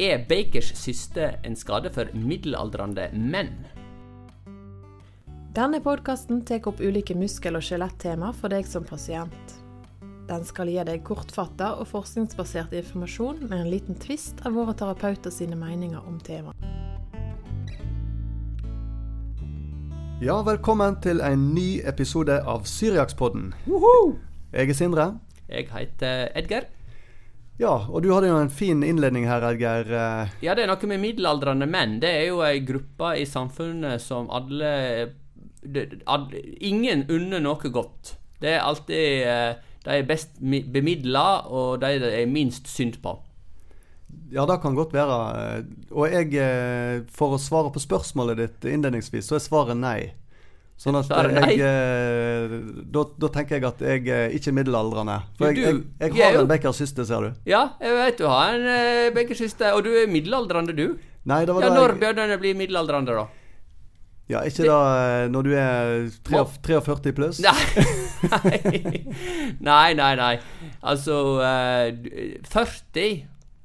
Er Bakers syste en skade for middelaldrende menn? Denne podkasten tar opp ulike muskel- og skjelettema for deg som pasient. Den skal gi deg kortfatta og forskningsbasert informasjon med en liten tvist av våre terapeuter sine meninger om temaet. Ja, velkommen til en ny episode av Syriakspodden. Jeg er Sindre. Jeg heter Edgar. Ja, og du hadde jo en fin innledning her, Edgar. Eh, Ja, det er noe med middelaldrende menn. Det er jo ei gruppe i samfunnet som alle Ingen unner noe godt. Det er alltid eh, de er best mi- bemidla, og de det er minst synd på. Ja, det kan godt være. eh, Og jeg, for å svare på spørsmålet ditt innledningsvis, så er svaret nei. Sånn at eh, jeg eh, da, da tenker jeg at jeg er ikke middelaldrende. For jeg, jeg, jeg har en Baker syste, ser du. Ja, jeg vet du har en bakersiste, og du er middelaldrende, du. Nei, det var Ja, da Når jeg, bør den bli middelaldrende, da? ja, ikke da eh, når du er 43 pluss? Nei. nei, nei, nei. Altså eh, 40,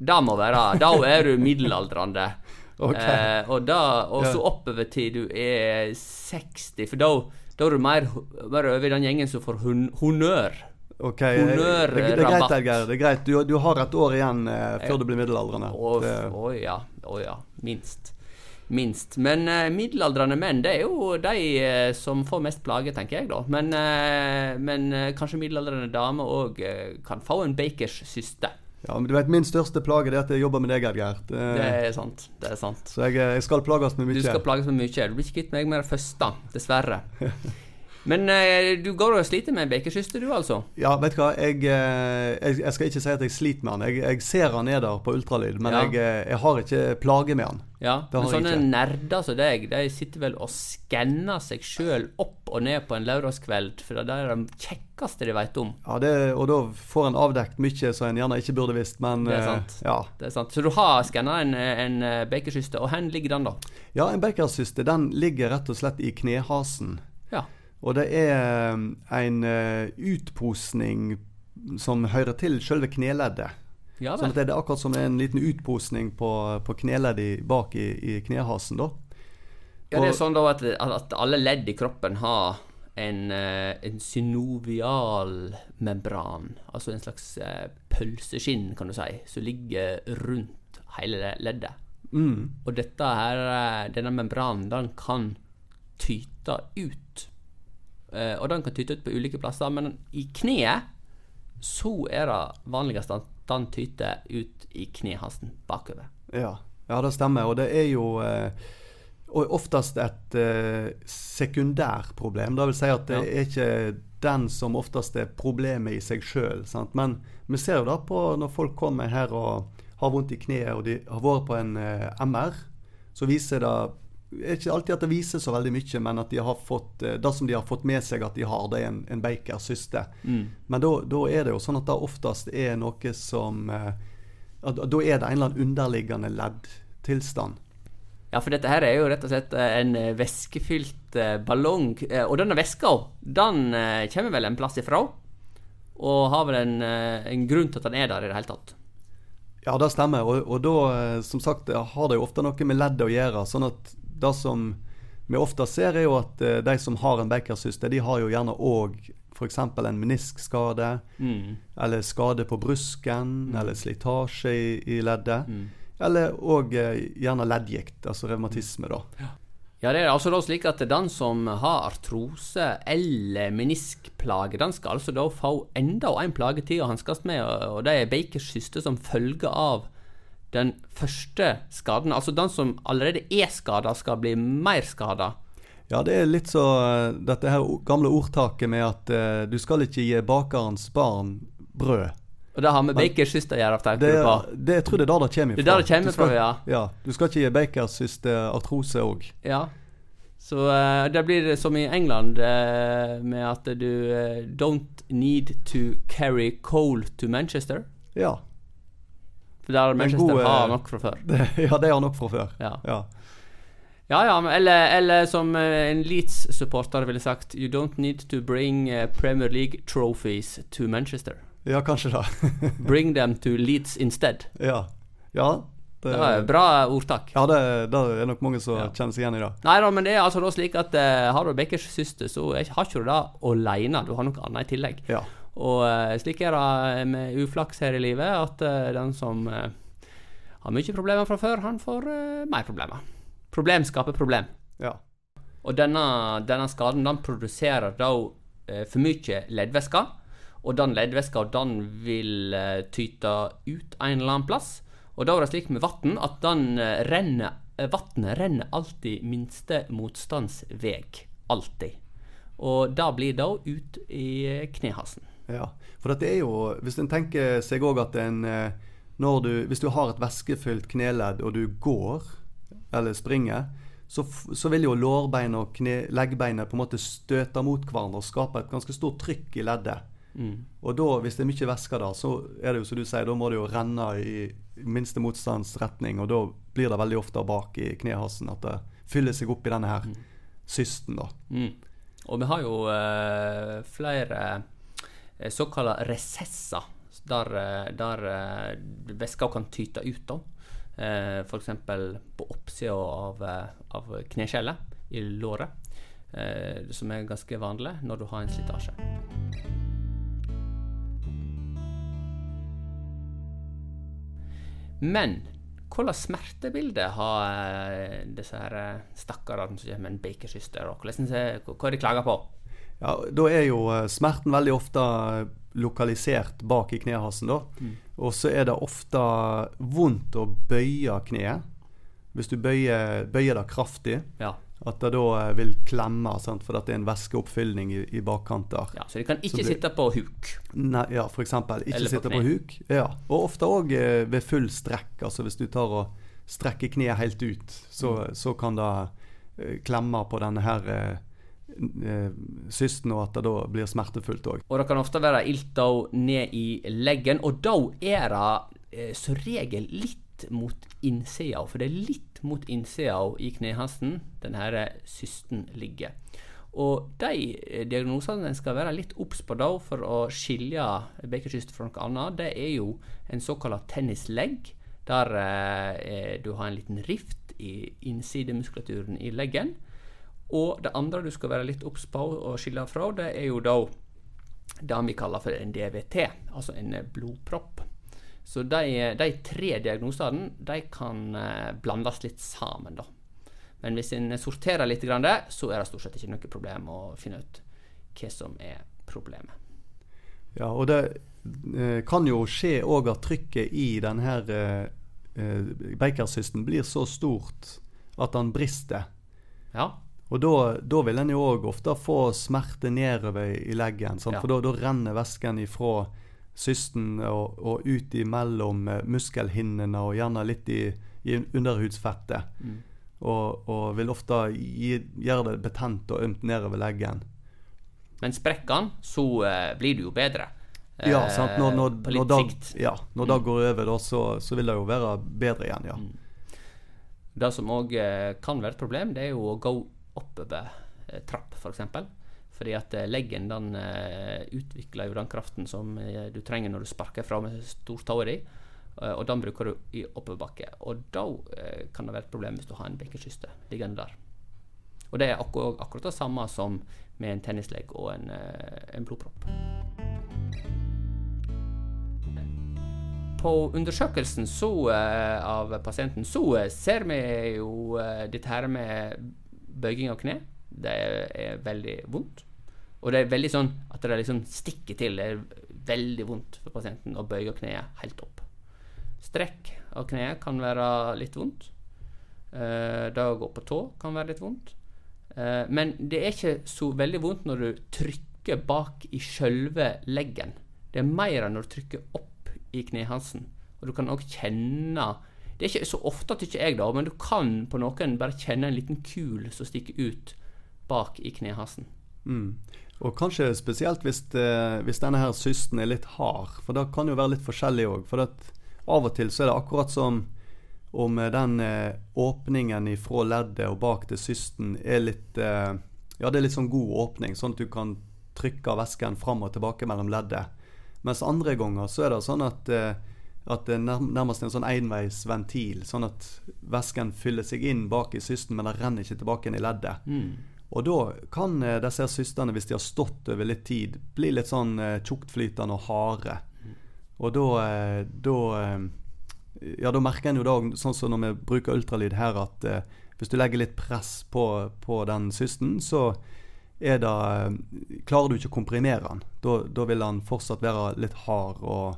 da må være Da er du middelaldrende. Ok. Eh, og da, og så oppover til du er 60, for da, da er du mer, mer over i den gjengen som får hon honnør. Ok, det, det er greit, Edgar. Det er greit. Du, du har et år igjen eh, før du blir middelaldrende. Å oh, ja. Oh, ja. Minst. Minst. Men eh, middelaldrende menn, det er jo de eh, som får mest plage, tenker jeg, da. Men, eh, men eh, kanskje middelaldrende damer òg kan få en bakers syste. Ja, men du vet, Min største plage er at jeg jobber med deg, Edgar. Det, Det er sant. Det er sant. Så jeg, jeg skal plages med mye. Du skal plages med mye. Du blir ikke kvitt meg med det første, dessverre. Men eh, du går og sliter med bekersyste, du, altså? Ja, vet du hva. Jeg, eh, jeg, jeg skal ikke si at jeg sliter med han. Jeg, jeg ser han er der på ultralyd, men Ja. jeg, eh, jeg har ikke plage med han. Ja, men sånne ikke. nerder som deg, de sitter vel og skanner seg sjøl opp og ned på en lørdagskveld, for det er det kjekkeste de veit om. Ja, det, Og da får en avdekt mye som en gjerne ikke burde visst, men Det er sant. Ja. Det er sant. Så du har skanna en, en eh, og hvor ligger den, da? ja, en bekersyste, den ligger rett og slett i knehasen. Ja. Og det er um, en eh, utposning som hører til selve kneleddet. Ja Sånn at det er akkurat som en liten utposning på, på kneleddet bak i, i knehasen, da. Ja, det er sånn da at, at alle ledd i kroppen har en, eh, en synovial membran, altså en slags eh, pølseskinn, kan du si, som ligger rundt hele leddet. Mm. Og dette her, denne membranen, den kan tyte ut. Eh, og den kan tyte ut på ulike plasser, men i kneet så er det vanligst at den tyter ut i knehasten bakover. Ja. ja, det stemmer. Og det er jo eh, oftest et eh, sekundærproblem. Det vil si at det Ja. er ikke den som oftest er problemet i seg sjøl. Men vi ser jo da på når folk kommer her og har vondt i kneet, og de har vært på en eh, MR, så viser det det er ikke alltid at det viser så veldig mye, men at de har fått, eh, det som de har fått med seg at de har, det er en, en Baker syste. Men da, er det jo sånn at det oftest er noe som eh, Da er det en eller annen underliggende leddtilstand. Ja, for dette her er jo rett og slett eh, en væskefylt ballong. Og denne væska, den kommer vel en plass ifra? Og har vel en, en grunn til at den er der i det hele tatt. Ja, det stemmer. Og, og da, som sagt, har det jo ofte noe med leddet å gjøre. sånn at det som vi ofte ser, er jo at eh, de som har en Baker-syste, de har jo gjerne òg f.eks. en meniskskade, Mm. eller skade på brusken, eller slitasje i, i leddet. Eller òg eh, gjerne leddgikt, altså revmatisme, da. Ja, det er altså da slik at den som har artrose eller meniskplage, den skal altså da få enda en plage til å hanskes med, og det er Bakers syste som følge av den første skaden. Altså den som allerede er skada, skal bli mer skada. Ja, det er litt så eh, dette her gamle ordtaket med at uh, du skal ikke gi bakerens barn brød. Og det har med Bakers syste å gjøre, tenker Det, du på? det, jeg tror det er der det kommer Det er der det kommer skal- fra, ja. ja. Du skal ikke gi Bakers syste artrose òg. Ja. Så uh, det blir som i England, uh, med at du don't need to carry coal to Manchester. Ja. For der Manchester god, eh, har nok fra før. Det, ja, det har nok fra før. Ja. Ja. Ja, ja, eller, eller som eh, en Leeds-supporter ville sagt You don't need to bring eh, Premier League trophies to Manchester. ja, kanskje det. Bring them to Leeds instead. ja. ja, Det, Det er bra ordtak. Ja, det, det er nok mange som Ja. kjenner seg igjen i det. Nei da, men det er altså da slik at uh, har du Beckers syster, så har ikke du det alene. Du har noe annet i tillegg. Ja. Og eh, slik er det med uflaks her i livet, at eh, den som eh, har mye problemer fra før, han får mer problemer. Problem skaper problem. ja. Og denne, denne skaden den produserer da for mye leddvæske. Og den leddvæska den vil tyte ut en eller annen plass. Og da er det slik med vann at den renner Vannet renner alltid minste motstandsveg. Alltid. Og det blir da ut i eh, knehasen. Ja, for dette er jo Hvis en tenker seg òg at en eh, du, Hvis du har et væskefylt kneledd og du går eller springer, så, så vil jo lårbein og kne, leggbeinet på en måte støte mot hverandre og skape et ganske stort trykk i leddet. Og da, hvis det er mye væske der, så er det jo som du sier, da må det jo renne i minste motstands retning, og da blir det veldig ofte bak i knehasen at det fyller seg opp i denne her systen, da. Mm. Og vi har jo eh, flere eh, såkalte resesser, der, eh, der eh, væska kan tyte ut. da. F.eks. på oppsida av, av kneskjellet i låret, som er ganske vanlig når du har en slitasje. Men hvordan smertebilde har disse her stakkarene som kommer med en bakersyster? og hvordan Hva de klager på? Ja, Da er jo eh, smerten veldig ofte lokalisert bak i knehasen. da. Og så er det ofte vondt å bøye kneet. Hvis du bøyer, bøyer det kraftig, Ja, at det da eh, vil klemme, sant? for det er en væskeoppfyllning i, i bakkanter. ja Så de kan ikke det- sitte på huk. Nei, ja, for eksempel. Ikke Eller sitte på, på huk. Ja. Og ofte òg ved full strekk. Altså hvis du tar og strekker kneet helt ut, så, så kan det eh, klemme på denne her eh, eh, systen, og at det da blir smertefullt òg. Og det kan ofte være ilt ned i leggen, og da er det eh, som regel litt mot innsida, for det er litt mot innsida i knehasten denne her systen ligger. Og de eh, diagnosene en skal være litt obs på da for å skilje bekersyster fra noe annet, det er jo en såkalt tennislegg, der eh, du har en liten rift i innsidemuskulaturen i leggen. Og det andre du skal være litt obs på og skille fra, det er jo da det vi kaller for en DVT, altså en blodpropp. Så de, de tre diagnosene de kan eh, blandes litt sammen, da. Men hvis en sorterer litt, så er det stort sett ikke noe problem å finne ut hva som er problemet. Ja, og det eh, kan jo skje òg at trykket i denne eh, bakersysten blir så stort at den brister. Ja, Og da, vil en jo òg ofte få smerte nedover i leggen. Sant? For da, renner væsken ifra systen og, og ut imellom eh, muskelhinnene og gjerne litt i, i underhudsfettet. Mm. Og, og vil ofte gi, gjøre det betent og ømt nedover leggen. Men sprekker den, så eh, blir det jo bedre. eh, Ja, sant? Når, når, på når, litt da, sikt. ja, når det går over, da, så, så vil det jo være bedre igjen, ja. Det som òg kan være et problem, det er jo å gå oppover eh, trapp, f.eks. For eksempel. Fordi at eh, leggen den eh, utvikler jo den kraften som du trenger når du sparker fra med stortåa di. og den bruker du i oppoverbakke. Og da kan det være et problem hvis du har en bekkesyste liggende der. Og det er akkur akkurat det samme som med en tennislegg og en, en blodpropp. På undersøkelsen så, av pasienten så ser vi jo dette her med bøyging av kne. Det er veldig vondt. Og det er veldig sånn at det liksom stikker til. Det er veldig vondt for pasienten å bøye kneet helt opp. Strekk av kneet kan være litt vondt. Eh, det å gå på tå kan være litt vondt. Eh, men det er ikke så veldig vondt når du trykker bak i sjølve leggen. Det er mer enn når du trykker opp i knehalsen. Og du kan òg kjenne Det er ikke så ofte, tykker jeg, da, men du kan på noen bare kjenne en liten kul som stikker ut bak i knehasen. Mm. Og kanskje spesielt hvis, det, hvis denne her systen er litt hard, for det kan jo være litt forskjellig òg. For av og til så er det akkurat som om den eh, åpningen ifra leddet og bak til systen er litt eh, Ja, det er litt sånn god åpning, sånn at du kan trykke væsken fram og tilbake mellom leddet. Mens andre ganger så er det sånn at eh, at det er nærmest en sånn enveisventil, sånn at væsken fyller seg inn bak i systen, men den renner ikke tilbake inn i leddet. Mm. Og da kan eh, disse systene, hvis de har stått over litt tid, bli litt sånn eh, tjuktflytende og harde. Og da, eh, da Ja, da merker en jo da, sånn som når vi bruker ultralyd her, at hvis du legger litt press på, på den systen, så er det Klarer du ikke å komprimere den. Da, da vil den fortsatt være litt hard og,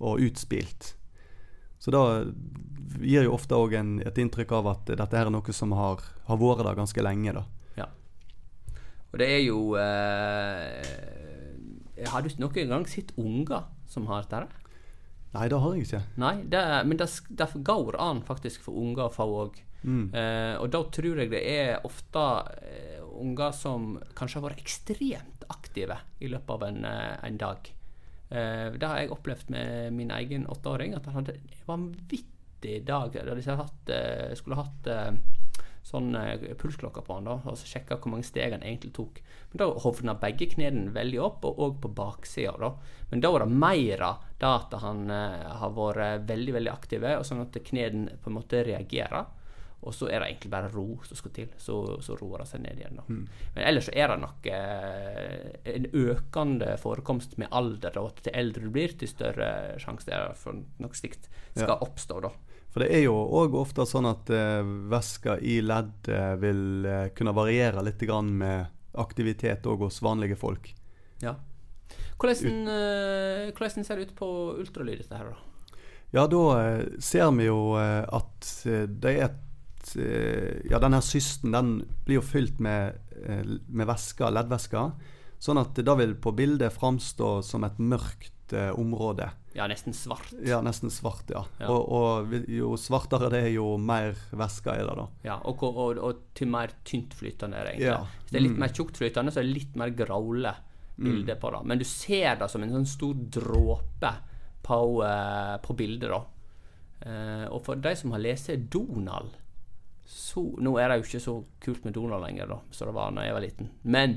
og utspilt. Så da gir jo ofte òg et inntrykk av at dette her er noe som har, har vært der ganske lenge. da. Ja. Og det er jo eh, Har du noen gang sett unger som har dette? Nei, det har jeg ikke. Nei, det, men det, det går an faktisk for unger å få òg. Mm. Eh, og da tror jeg det er ofte eh, unger som kanskje har vært ekstremt aktive i løpet av en, eh, en dag. Eh, det har jeg opplevd med min egen åtteåring, at han hadde en vanvittig dag. Da de eh, skulle hatt eh, sånn pulsklokke på han da, og så sjekka hvor mange steg han egentlig tok. Men da hovna begge knærne veldig opp, og òg på baksida. da. Men da var det mer det at han har vært veldig veldig aktive, og sånn at knærne på en måte reagerer. Og så er det egentlig bare ro som skal til. Så, så roer det seg ned igjen. da. Men ellers så er det nok eh, en økende forekomst med alder. Da. Til eldre du blir, til større sjanse det er for noe slikt skal Ja. oppstå. da. For det er jo òg ofte sånn at eh, væska i leddet vil eh, kunne variere litt grann med aktivitet òg hos vanlige folk. Ja. Hvordan, eh, hvordan ser det ut på ultralyd, dette her, da? Ja, da eh, ser vi jo eh, at eh, det er et Ja, denne cysten den blir jo fylt med, eh, med væske, leddvæske. Sånn at det da vil på bildet framstå som et mørkt eh, område. Ja, nesten svart. Ja, nesten svart, ja. Ja. Og, og jo svartere det er, jo mer væske er det, da. Ja, og, og, og til mer tyntflytende er det egentlig. Ja. Hvis det er litt Mm. mer tjuktflytende, så er det litt mer gråle bilde på det. Men du ser det som en sånn stor dråpe på, eh, på bildet, da. Eh, og for de som har lest Donald så, Nå er det jo ikke så kult med Donald lenger, da, som det var da jeg var liten. Men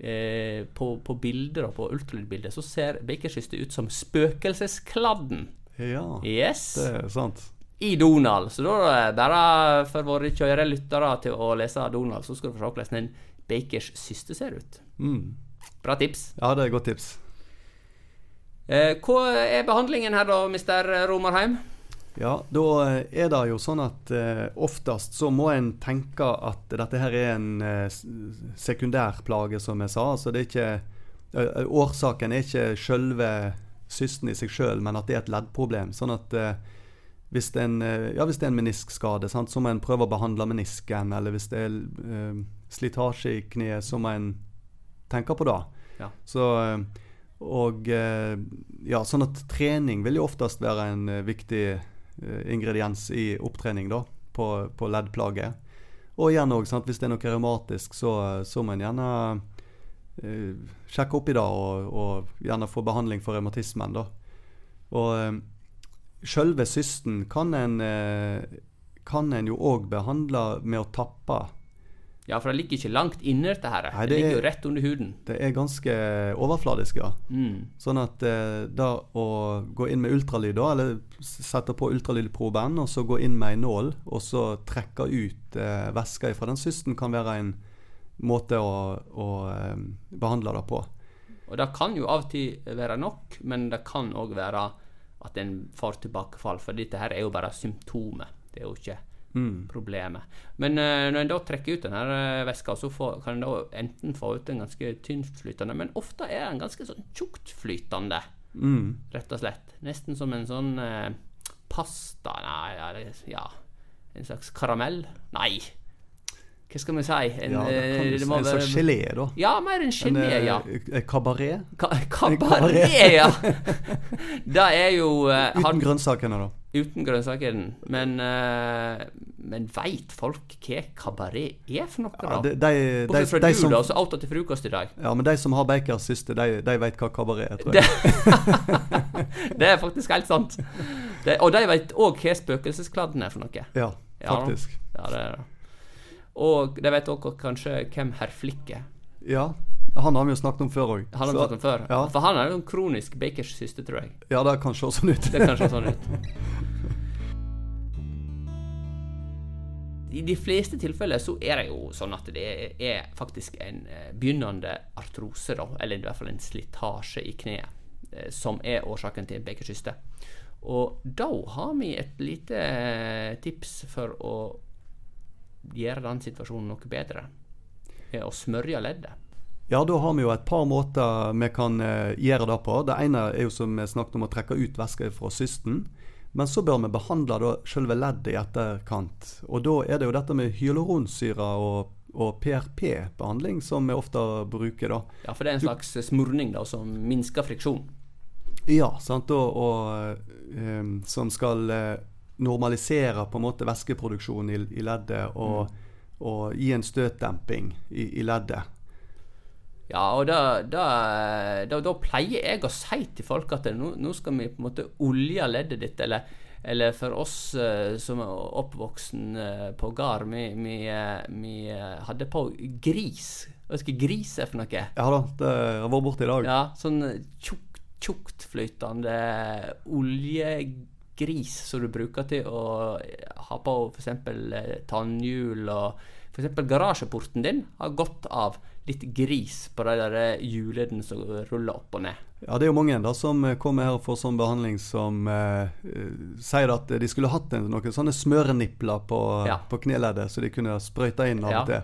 eh, på, på bildet, da, på ultralydbildet, så ser Bakerskystet ut som spøkelseskladden. Ja, Yes! det er sant. i Donald. Så da er det bare for våre kjøre lyttere til å lese Donald, så skal du få se hvordan en bakers syste ser ut. Mm. Bra tips. Ja, det er et godt tips. Eh, hva er behandlingen her da, mister Romerheim? Ja, da eh, er det jo sånn at eh, oftest så må en tenke at dette her er en eh, sekundærplage, som jeg sa. Altså det er ikke eh, Årsaken er ikke selve cysten i seg sjøl, men at det er et leddproblem. Sånn at eh, hvis det en, eh, ja, hvis det er en meniskskade, sant, så må en prøve å behandle menisken. Eller hvis det er slitasje i kneet, så må en tenke på det. Ja. Så og ja, sånn at trening vil jo oftest være en viktig ingrediens i opptrening da, på, på leddplager. Og igjen òg, hvis det er noe revmatisk, så, så må en gjerne eh, sjekke opp i det og, og gjerne få behandling for revmatismen. da. Og eh, sjølve systen kan en, eh, kan en jo òg behandle med å tappe. Ja, for det ligger ikke langt inne, dette her. Nei, det, det ligger er- jo rett under huden. Det er ganske overfladisk, ja. Mm. Sånn at eh, da å gå inn med ultralyd, da, eller sette på ultralydproben, og så gå inn med ei nål, og så trekke ut eh, væska fra den cysten, kan være en måte å, å eh, behandle det på. Og det kan jo av og til være nok, men det kan òg være at en får tilbakefall, for dette her er jo bare symptomet. Det er jo ikke Mm. problemet. Men uh, når en da trekker ut denne uh, væska, så får, kan en da enten få ut en ganske tyntflytende, men ofte er den ganske sånn tjuktflytende, Mm. rett og slett. Nesten som en sånn uh, pasta Nei, ja, En slags karamell? Nei. Hva skal vi si? En, Ja, det eh, En slags gelé, da. Ja, mer en gelé, en, ja. eh, kabaret Ka kabaret. ja! Det er jo uh, uten grønnsakene, da. Uten grønnsakene. Men, uh, men veit folk hva kabaret er for noe, Ja, da? Ja, de, de, Bortsett fra de du, som, da, så outa til frokost i dag. ja, men de som har Bakers syste, de, de vet hva kabaret er, tror jeg. Det, er faktisk helt sant. Det, og de veit òg hva spøkelseskladden er for noe. Ja, faktisk. Ja, det er det. Og de vet òg kanskje hvem herr Flick er. Ja, Han har vi jo snakket om før òg. Han har vi snakket om før. Ja. For han er jo en kronisk Bakers syste, tror jeg. ja, det kan se sånn ut. Det kan se sånn ut. I de fleste tilfeller så er det jo sånn at det er faktisk en eh, begynnende artrose, da, eller i hvert fall en slitasje i kneet, eh, som er årsaken til begge syste. Og da har vi et lite eh, tips for å gjøre den situasjonen noe bedre. Å smørje leddet. Ja, da har vi jo et par måter vi kan gjøre det på. Det ene er jo som vi snakket om å trekke ut væske fra cysten. Men så bør vi behandle da selve leddet i etterkant. Og da er det jo dette med hyaluronsyre og, og PRP-behandling som vi ofte bruker, da. Ja, for det er en slags smurning da, som minsker friksjon. Ja, sant, og, og um, som skal eh, normalisere på en måte væskeproduksjonen i, i leddet og, og gi en støtdemping i, i leddet. Ja, og da, da, da, da pleier jeg å si til folk at nå, nå skal vi på en måte olje leddet ditt, eller, eller for oss eh, som er oppvoksen eh, på gard, vi, vi, eh, vi hadde på gris. Hva skal gris er for noe? Ja da, det har vært borte i dag. Ja, sånn tjukt, tjuktflytende oljegris som du bruker til å ha på f.eks. tannhjul og F.eks. garasjeporten din har godt av litt gris på de der hjulene som ruller opp og ned. Ja, det er jo mange da som eh, kommer her og får sånn behandling som eh, eh, sier at de skulle hatt en, noen sånne smørenipler på, Ja. på kneleddet, så de kunne sprøyte inn av Ja. og til.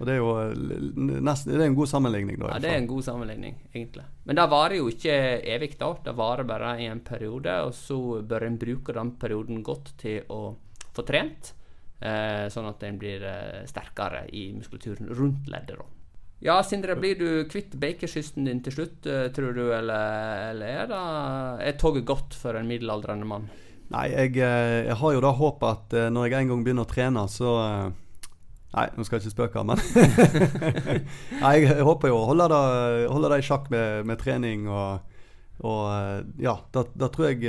Og det er jo eh, nesten, det er en god sammenligning, da. Ja, Det er en god sammenligning, egentlig. Men det varer jo ikke evig, da. Det varer bare i en periode, og så bør en bruke den perioden godt til å få trent, eh, sånn at en blir eh, sterkere i muskulaturen rundt leddet, da. Ja, Sindre, blir du kvitt bakerkysten din til slutt, eh, tror du, eller, eller er det er toget godt for en middelaldrende mann? Nei, jeg, eh, jeg har jo da håpet at eh, når jeg en gang begynner å trene, så Nei, nå skal jeg ikke spøke, men Nei, jeg, håper jo å holde det, det i sjakk med, med trening og, og Ja, da, da tror jeg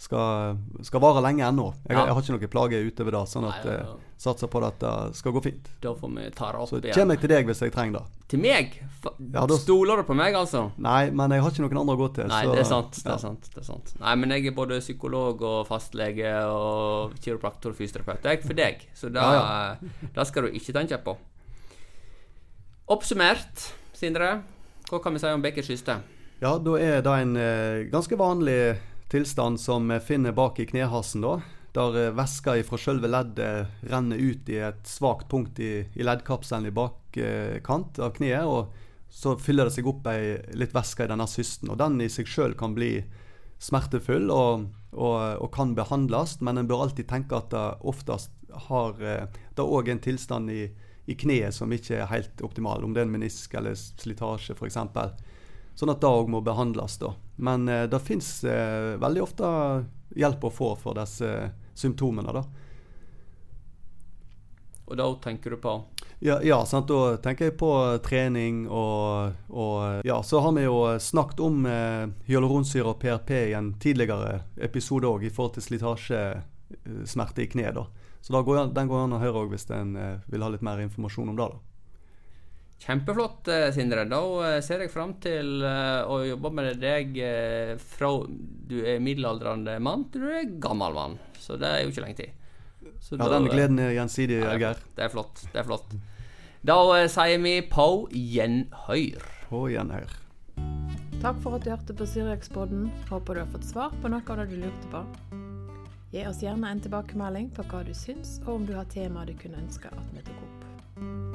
skal, skal vare lenge ennå. Jeg, Ja. jeg har ikke noen plager utover det, sånn at jeg ja. satser på at det skal gå fint. Da får vi ta det opp Så igjen. kommer jeg til deg hvis jeg trenger det. Til meg? Ja, da- Stoler du på meg, altså? Nei, men jeg har ikke noen andre å gå til. Nei, så- det er sant. det er sant, det er sant Nei, men jeg er både psykolog og fastlege og kiropraktor og fysioterapeut. Jeg er for deg, så det, Ja, det skal du ikke tenke på. Oppsummert, Sindre, hva kan vi si om Bekkers kyste? Ja, da er det en eh, ganske vanlig tilstand som vi finner bak i knehasen, da. Der eh, væska fra selve leddet renner ut i et svakt punkt i, i leddkapselen i bakkant av kneet. Og så fyller det seg opp ei litt væske i denne systen. Og den i seg sjøl kan bli smertefull og, og, og kan behandles, men en bør alltid tenke at det oftest har eh, Det òg en tilstand i, i kneet som ikke er helt optimal, om det er en menisk eller slitasje f.eks. Sånn at det òg må behandles. da. Men eh, det fins eh, veldig ofte hjelp å få for disse symptomene. da. Og da tenker du på Ja, ja sant? da tenker jeg på trening og, og Ja, så har vi jo snakket om eh, hyaluronsyre og PRP i en tidligere episode òg, i forhold til slitasjesmerte i kne. da. Så da går, den går an å høre òg hvis en eh, vil ha litt mer informasjon om det. da. Kjempeflott, eh, Sindre. Da eh, ser jeg fram til eh, å jobbe med deg fra du er middelaldrende mann til du er gammel mann. Så det er jo ikke lenge tid. Så Ja, da, Den gleden er gjensidig, Ja, det er flott, Det er flott. Da sier vi på gjenhør. På igjen her. Takk for at du hørte på Syriakspodden. Håper du har fått svar på noe av det du lurte på. Gi oss gjerne en tilbakemelding på hva du syns, og om du har temaer du kunne ønske at vi tok opp.